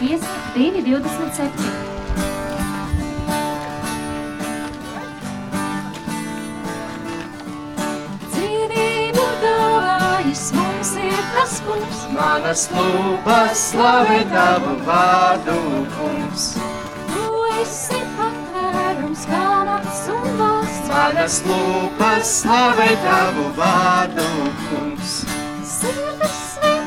5, 227. Dzīvību dāvājis mums ir tas kungs, Manas lūpas slavē tavu vārdu, kungs. tu esi patvērums, pamats un valsts. Manas lūpas slavē tavu vārdu, kungs. Prieku atties.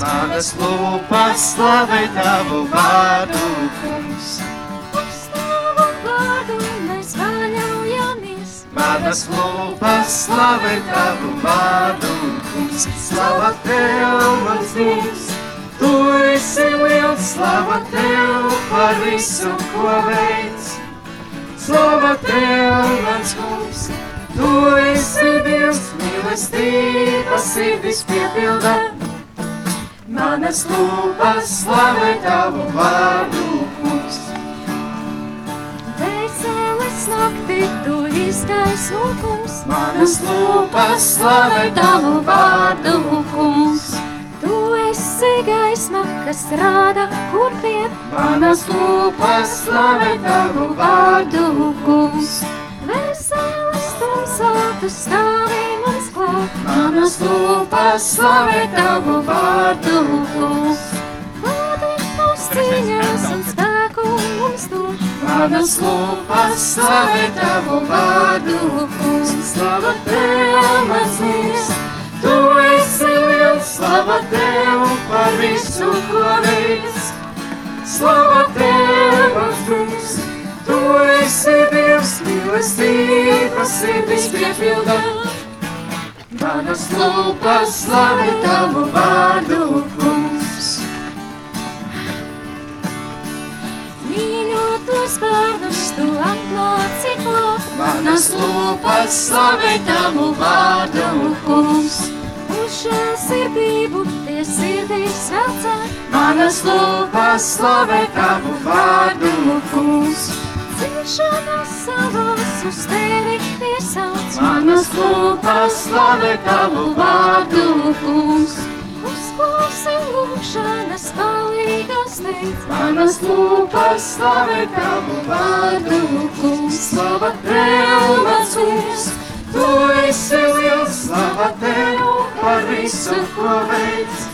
Manas lūpas slavē tavu vārdu, kungs. Uz tavu vārdu mēs paļaujamies. Manas lūpas slavē tavu vārdu, kungs. Slava tev, mans kungs. Tu esi liels, slava tev par visu, ko veids. Slava tev, mans kungs. Tu esi Dievs, mīlestība sirdis piepilda. Manas lūpas slavē tavu vārdu, kungs. Dvēseles naktī tu izgaismo kungs. Manas lūpas slavē tavu vārdu, kungs. Tu esi gaisma, kas rāda, kur iet. Manas lūpas slavē tavu vārdu, kungs. Dvēseles tumsā tu stāvi. Manas lūpas slavē tavu vārdu, mūs cīņās un spēku mums dod. Manas lūpas slavē tavu vārdu. Slava tev, mans kungs. Tu esi liels, slava tev par visu, ko veids. Slava tev, mans kungs. Tu esi Dievs, mīlestība sirdis piepilda. Manas lūpas slavē tavu vārdu, kungs. Mīļotos bērnus tu atnāci klāt. Manas lūpas slavē tavu vārdu, kungs. Uz žēlsirdību tie sirdīs velcēt. Manas lūpas slavē tavu vārdu, kungs. Ciešanas savās uz tevi piesauc. Manas lūpas slavē tavu vārdu, kungs. Uzklausi lūkšanas palīgas teic. Manas lūpas slavē tavu vārdu, kungs. Slava tev, mans kungs. Tu esi liels, slava tev par visu, ko veids.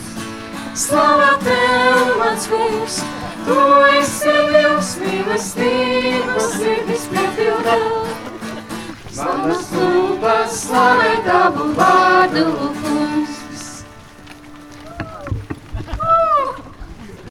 Slava tev, mans kungs. Tu esi liels, mīlestības sirdis piepildā. Manas lūpas slavē tavu vārdu,